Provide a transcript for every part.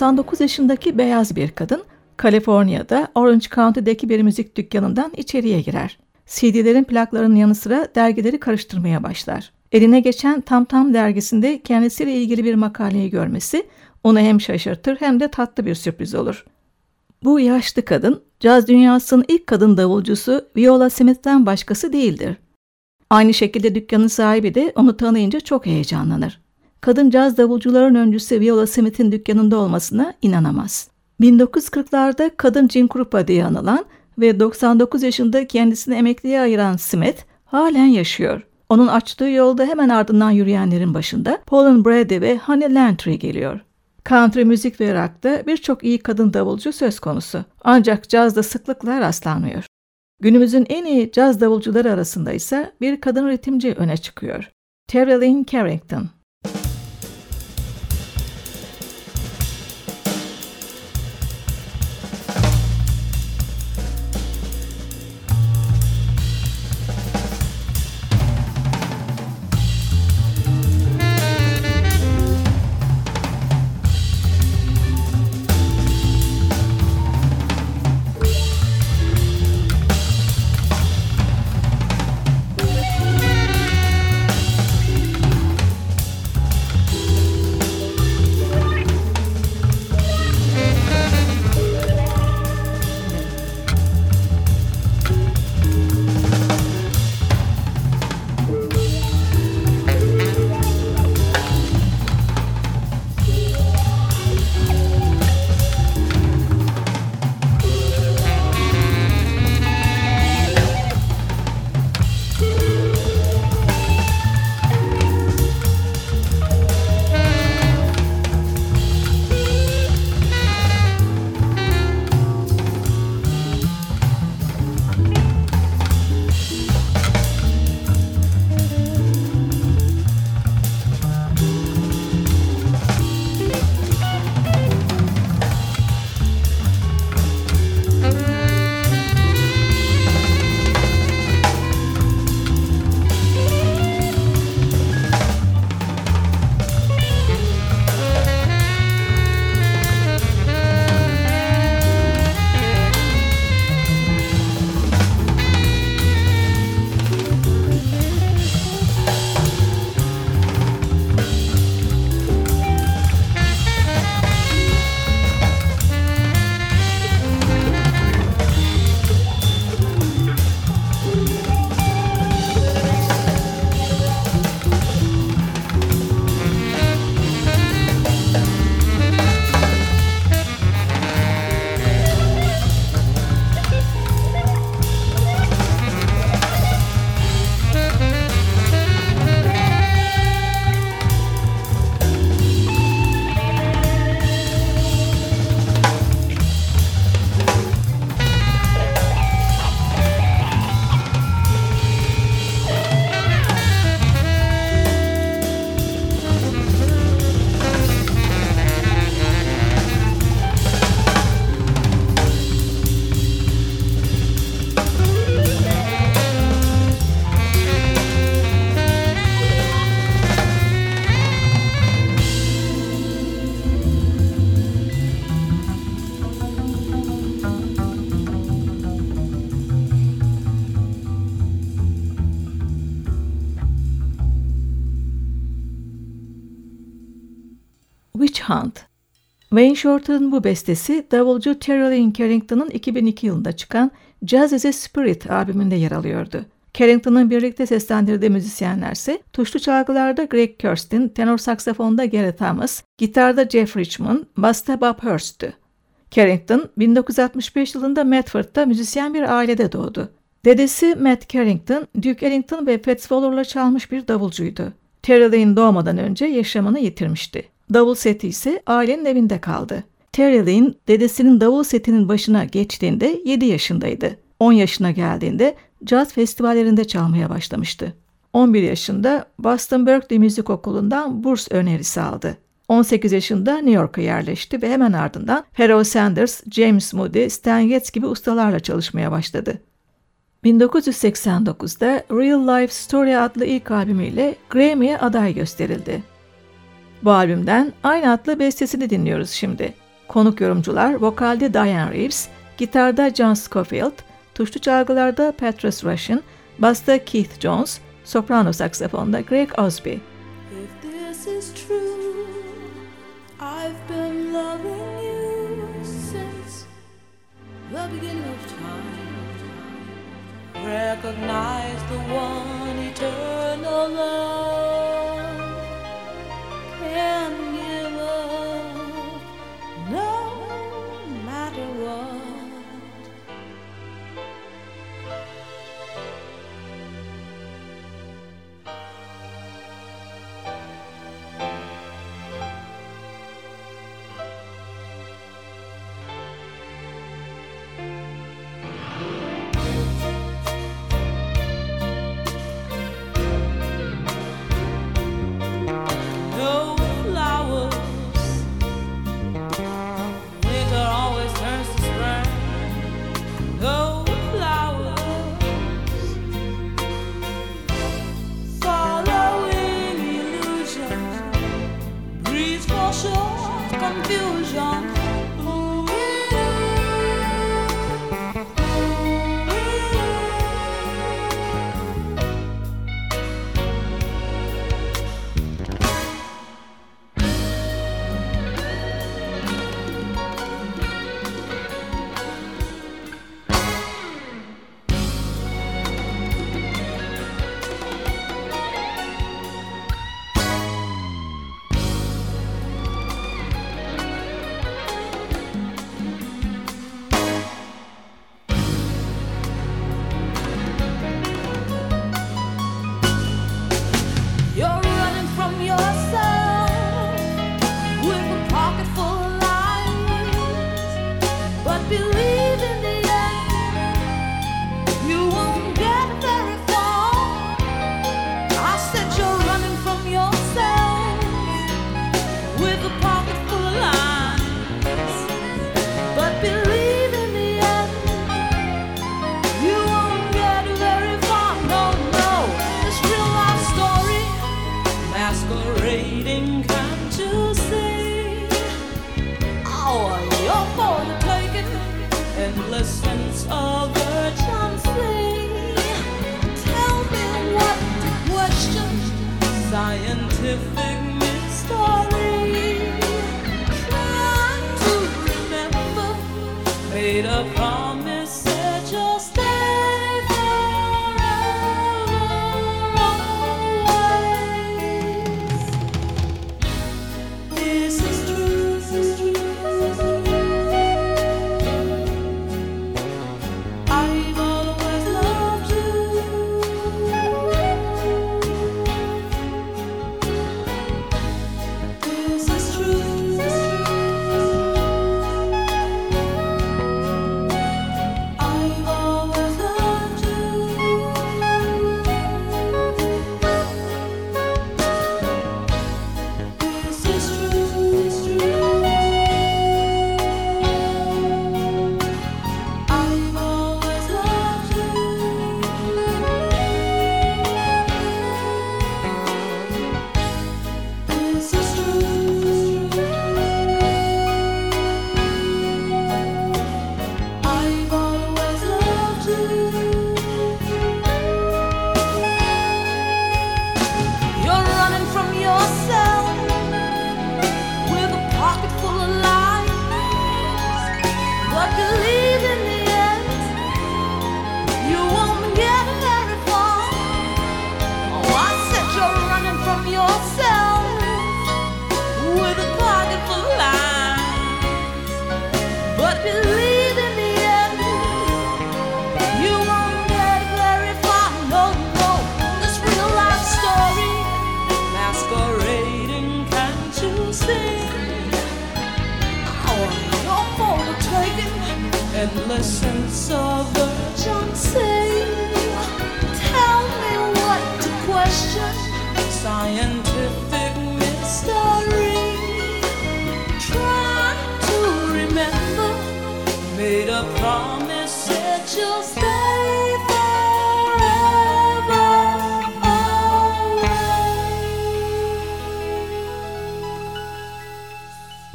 99 yaşındaki beyaz bir kadın Kaliforniya'da Orange County'deki bir müzik dükkanından içeriye girer. CD'lerin plaklarının yanı sıra dergileri karıştırmaya başlar. Eline geçen Tam Tam dergisinde kendisiyle ilgili bir makaleyi görmesi onu hem şaşırtır hem de tatlı bir sürpriz olur. Bu yaşlı kadın, caz dünyasının ilk kadın davulcusu Viola Smith'ten başkası değildir. Aynı şekilde dükkanın sahibi de onu tanıyınca çok heyecanlanır. Kadın caz davulcuların öncüsü Viola Smith'in dükkanında olmasına inanamaz. 1940'larda kadın Jim Krupa diye anılan ve 99 yaşında kendisini emekliye ayıran Smith halen yaşıyor. Onun açtığı yolda hemen ardından yürüyenlerin başında Pauline Brady ve Honey Lantry geliyor. Country müzik ve rock'ta birçok iyi kadın davulcu söz konusu. Ancak cazda sıklıkla rastlanmıyor. Günümüzün en iyi caz davulcuları arasında ise bir kadın ritimci öne çıkıyor. Terry Lynn Carrington. Wayne Shorter'ın bu bestesi davulcu Terry Lynn Carrington'ın 2002 yılında çıkan Jazz is a Spirit albümünde yer alıyordu. Carrington'ın birlikte seslendirdiği müzisyenlerse tuşlu çalgılarda Greg Kurstin, tenor saksafonda Gary Thomas, gitarda Jeff Richmond, basta Bob Hurst'tü. Carrington 1965 yılında Medford'da müzisyen bir ailede doğdu. Dedesi Matt Carrington, Duke Ellington ve Fats Waller'la çalmış bir davulcuydu. Terry Lynn doğmadan önce yaşamını yitirmişti. Davul seti ise ailenin evinde kaldı. Terry Lynn dedesinin davul setinin başına geçtiğinde 7 yaşındaydı. 10 yaşına geldiğinde caz festivallerinde çalmaya başlamıştı. 11 yaşında Boston Berkeley Müzik Okulu'ndan burs önerisi aldı. 18 yaşında New York'a yerleşti ve hemen ardından Pharoah Sanders, James Moody, Stan Getz gibi ustalarla çalışmaya başladı. 1989'da Real Life Story adlı ilk albümüyle Grammy'ye aday gösterildi. Bu albümden aynı adlı bestesini dinliyoruz şimdi. Konuk yorumcular vokalde Diane Reeves, gitarda John Scofield, tuşlu çalgılarda Patrice Rushen, basta Keith Jones, soprano saksafonda Greg Osby. If this is true, I've been loving you since the beginning of time. Recognize the one eternal love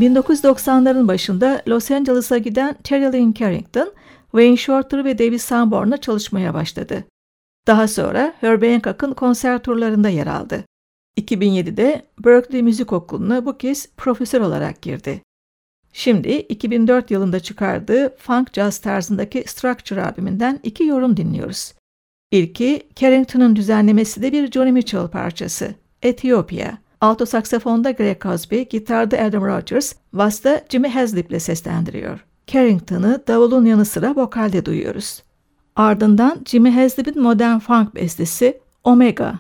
1990'ların başında Los Angeles'a giden Terry Lynn Carrington, Wayne Shorter ve David Sanborn'la çalışmaya başladı. Daha sonra Herb Hancock'ın konser turlarında yer aldı. 2007'de Berkeley Müzik Okulu'na bu kez profesör olarak girdi. Şimdi 2004 yılında çıkardığı funk jazz tarzındaki Structure albümünden iki yorum dinliyoruz. İlki Carrington'ın düzenlemesi de bir Johnny Mitchell parçası, Ethiopia. Alto saksafonda Greg Cosby, gitarda Adam Rogers, basta Jimmy Haslip ile seslendiriyor. Carrington'ı davulun yanı sıra vokalde duyuyoruz. Ardından Jimmy Haslip'in modern funk bestesi Omega.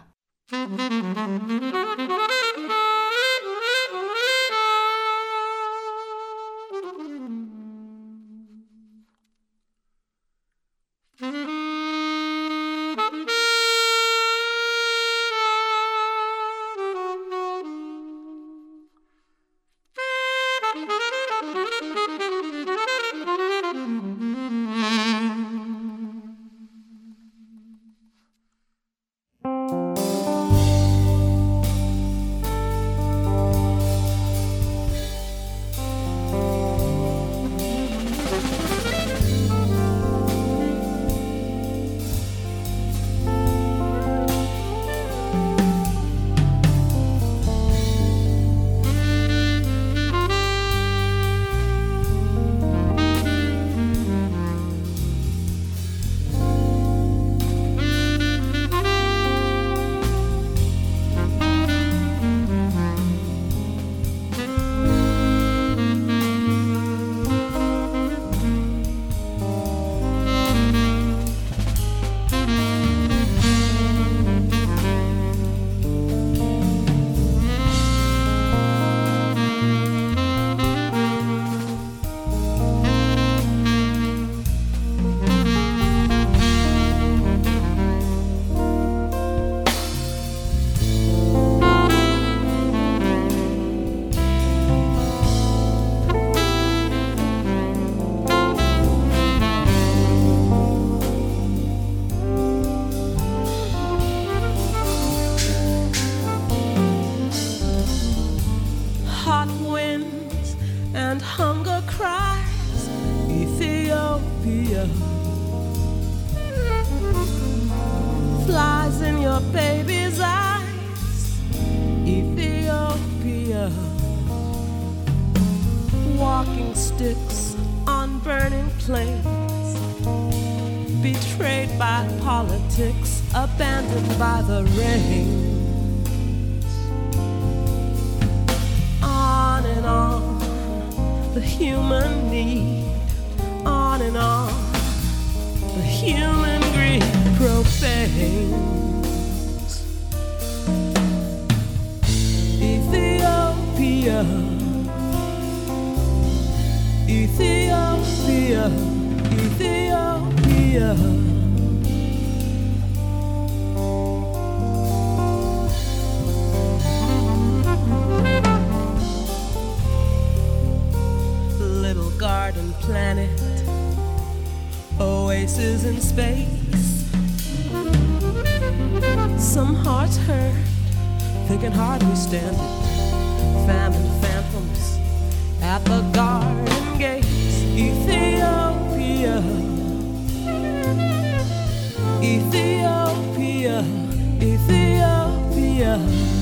Müzik by the rain. Some hearts hurt, they can hardly stand it. Famine phantoms at the garden gates. Ethiopia, Ethiopia, Ethiopia.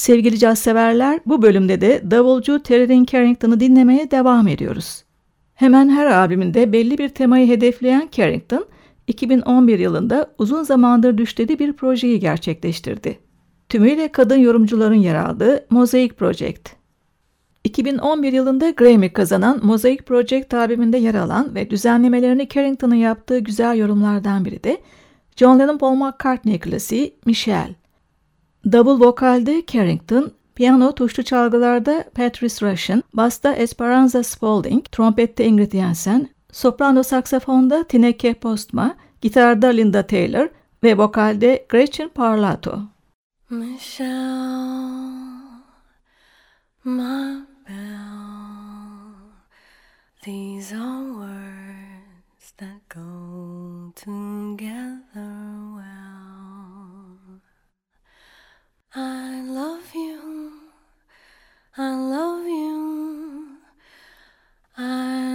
Sevgili caz severler, bu bölümde de davulcu Terry Carrington'ı dinlemeye devam ediyoruz. Hemen her albümünde belli bir temayı hedefleyen Carrington, 2011 yılında uzun zamandır düşlediği bir projeyi gerçekleştirdi. Tümüyle kadın yorumcuların yer aldığı Mosaic Project. 2011 yılında Grammy kazanan Mosaic Project albümünde yer alan ve düzenlemelerini Carrington'ın yaptığı güzel yorumlardan biri de John Lennon Paul McCartney klasiği Michelle. Double vokalde Carrington, piyano tuşlu çalgılarda Patrice Rushen, basta Esperanza Spalding, trompette Ingrid Jensen, soprano saksafonda Tineke Postma, gitarda Linda Taylor ve vokalde Gretchen Parlato. Michelle, my belle, these are words that go together I love you, I love you, I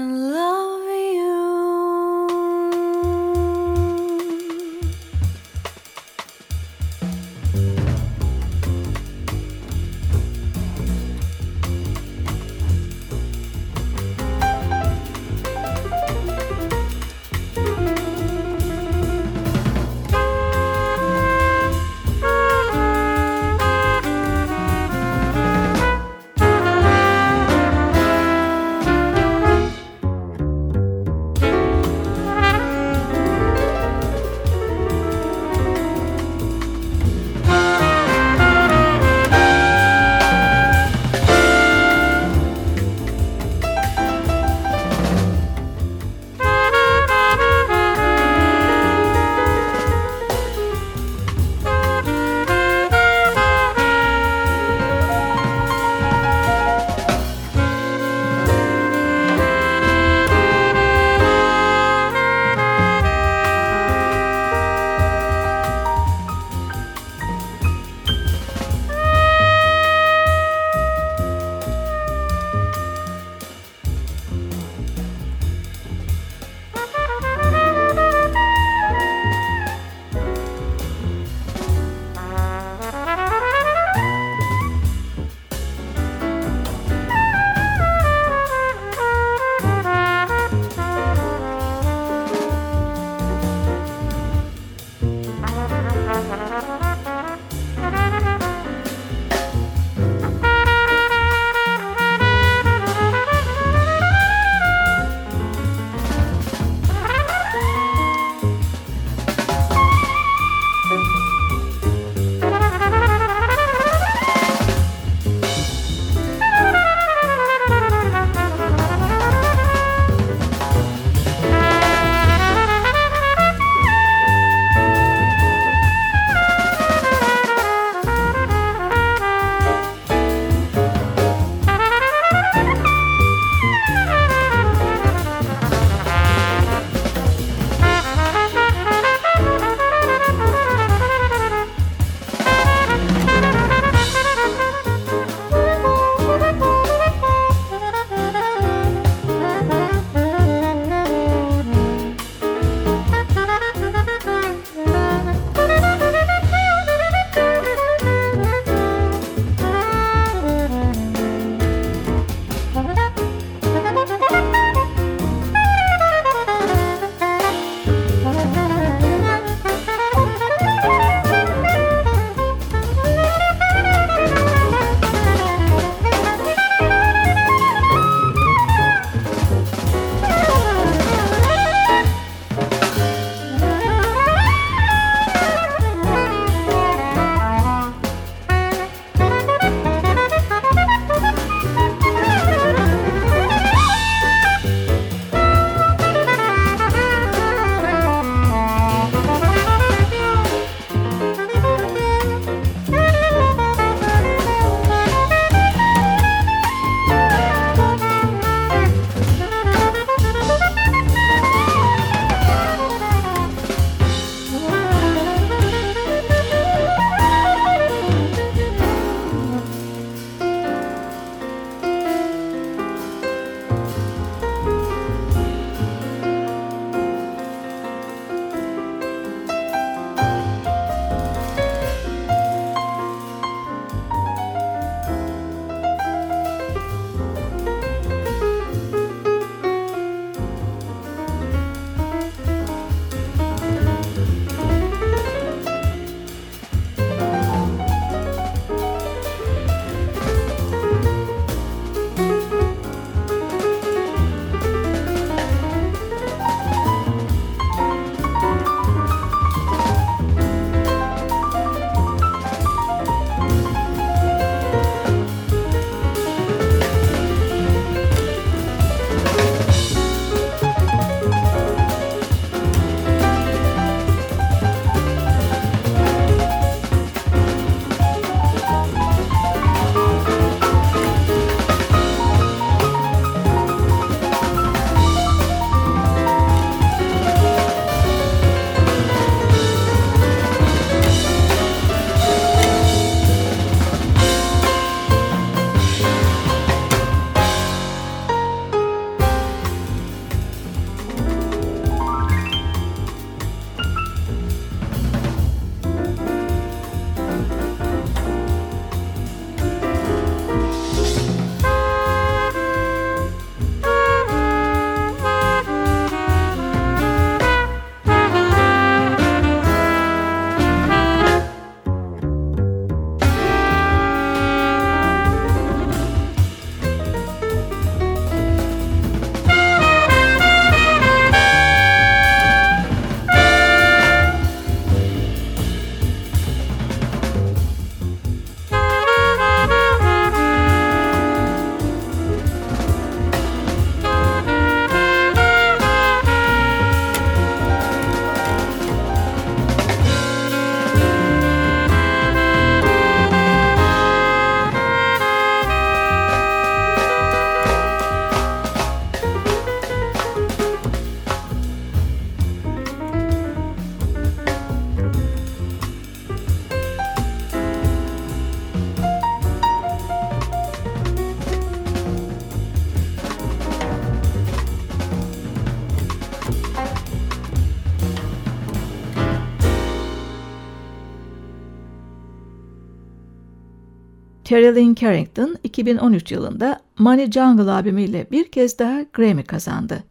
Terry Lynn Carrington 2013 yılında Money Jungle albümüyle bir kez daha Grammy kazandı.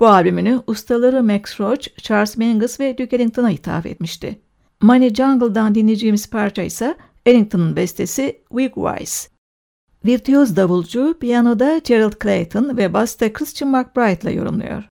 Bu albümünü ustaları Max Roach, Charles Mingus ve Duke Ellington'a hitap etmişti. Money Jungle'dan dinleyeceğimiz parça ise Ellington'ın bestesi Wigwise. Virtüöz davulcu piyanoda Gerald Clayton ve basta Christian McBride ile yorumluyor.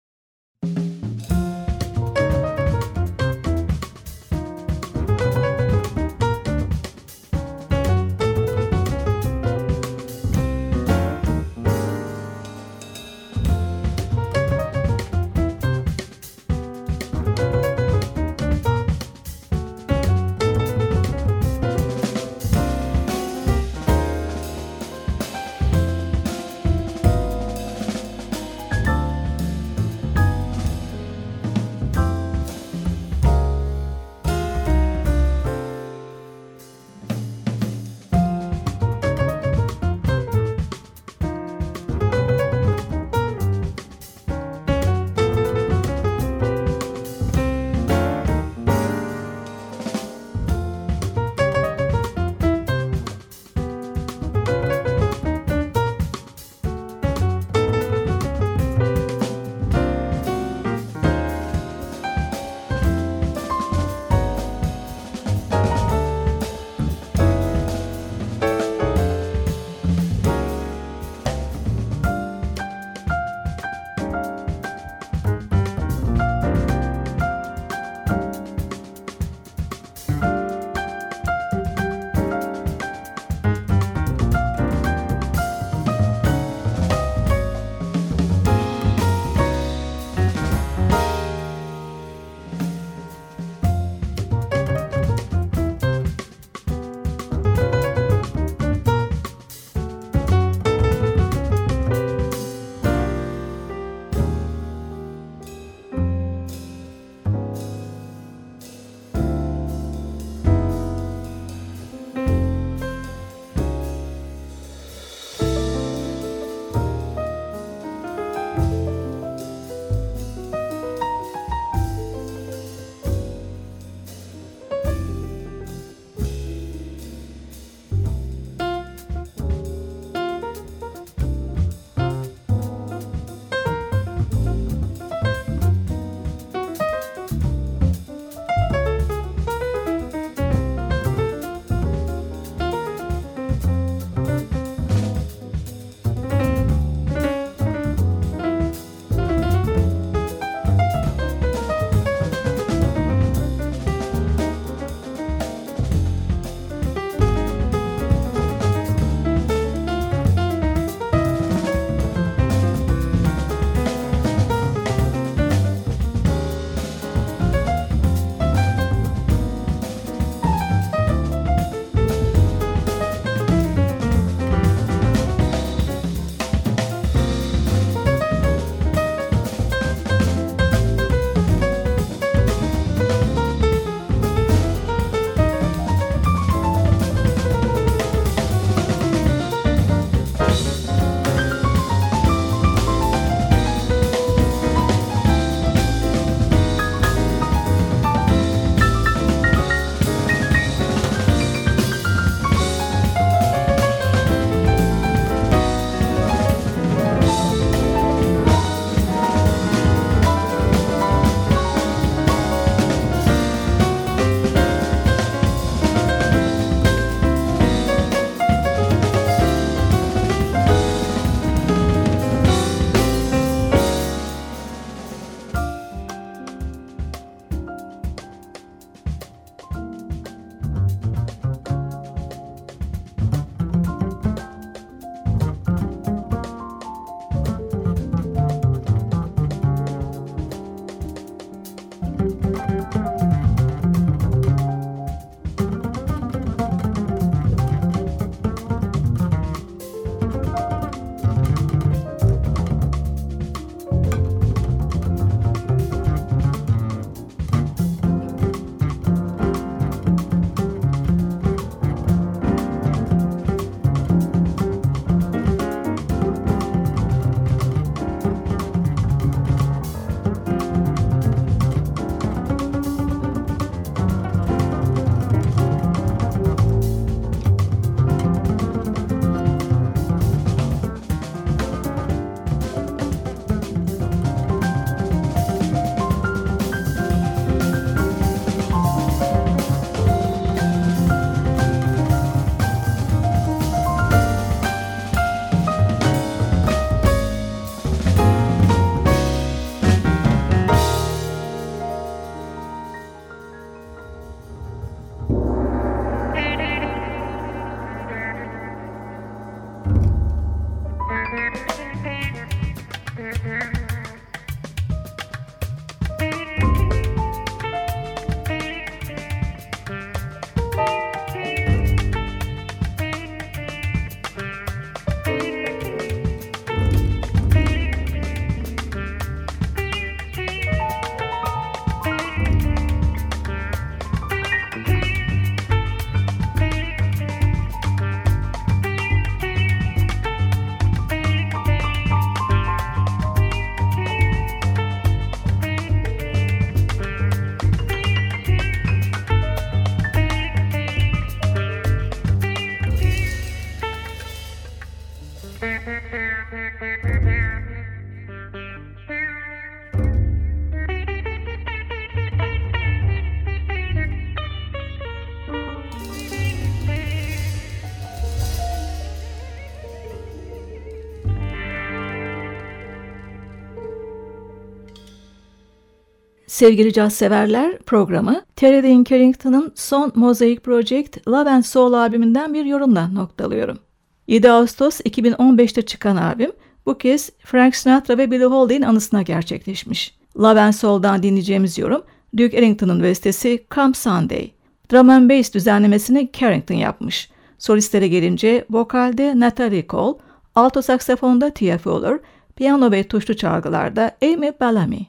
Sevgili caz severler programı Terry Dinkerington'ın son Mosaic Project Love and Soul albümünden bir yorumla noktalıyorum. 7 Ağustos 2015'te çıkan albüm bu kez Frank Sinatra ve Billie Holiday'in anısına gerçekleşmiş. Love and Soul'dan dinleyeceğimiz yorum Duke Ellington'ın bestesi Come Sunday. Drum and Bass düzenlemesini Carrington yapmış. Solistlere gelince vokalde Natalie Cole, alto saksafonda Tia Fuller, piyano ve tuşlu çalgılarda Amy Bellamy.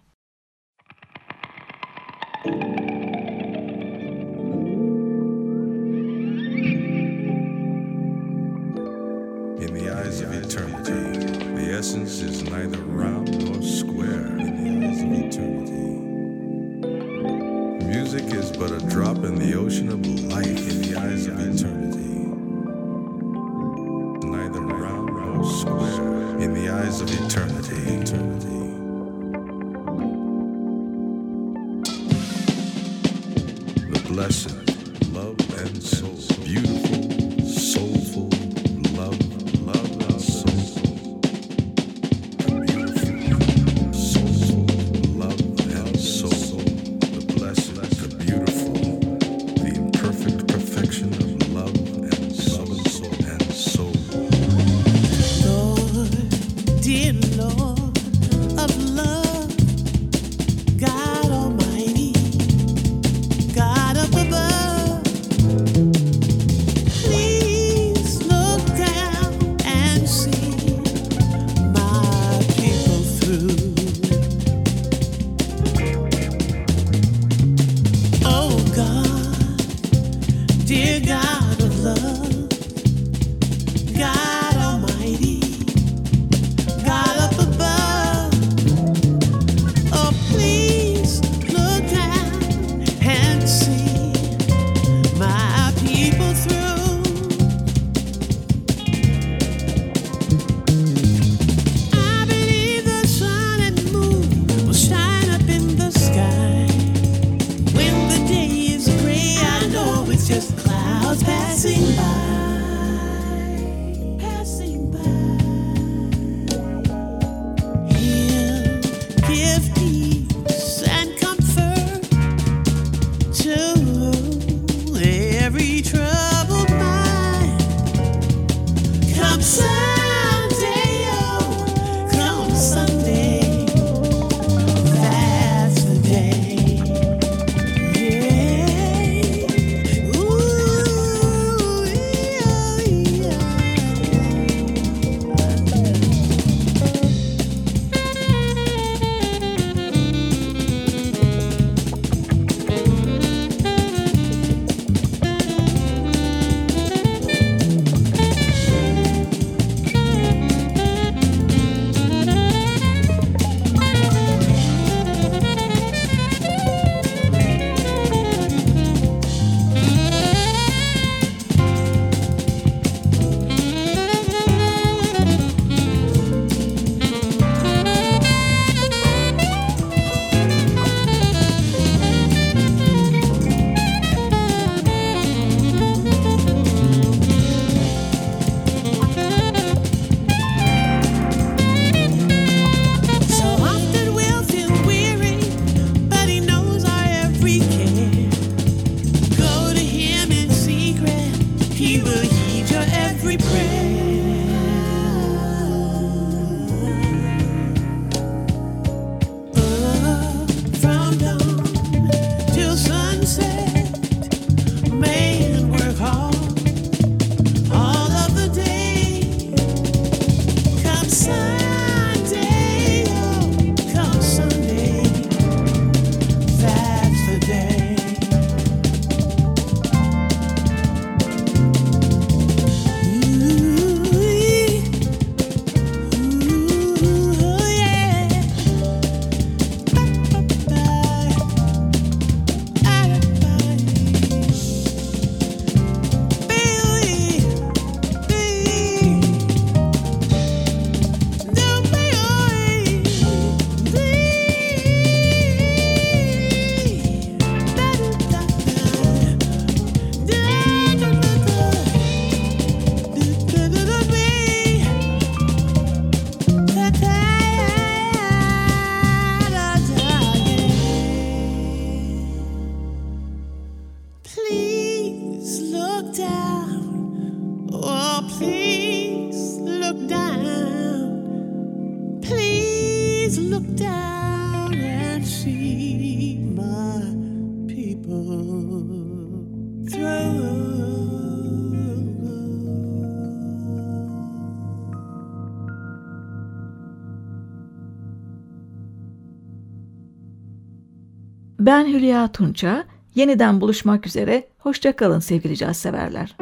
In essence is neither round nor square. In the eyes of eternity, music is but a drop in the ocean of life. In the eyes of eternity, neither round nor square. In the eyes of eternity, eternity. The blessed Ben Hülya Tunça. Yeniden buluşmak üzere. Hoşçakalın sevgili caz severler.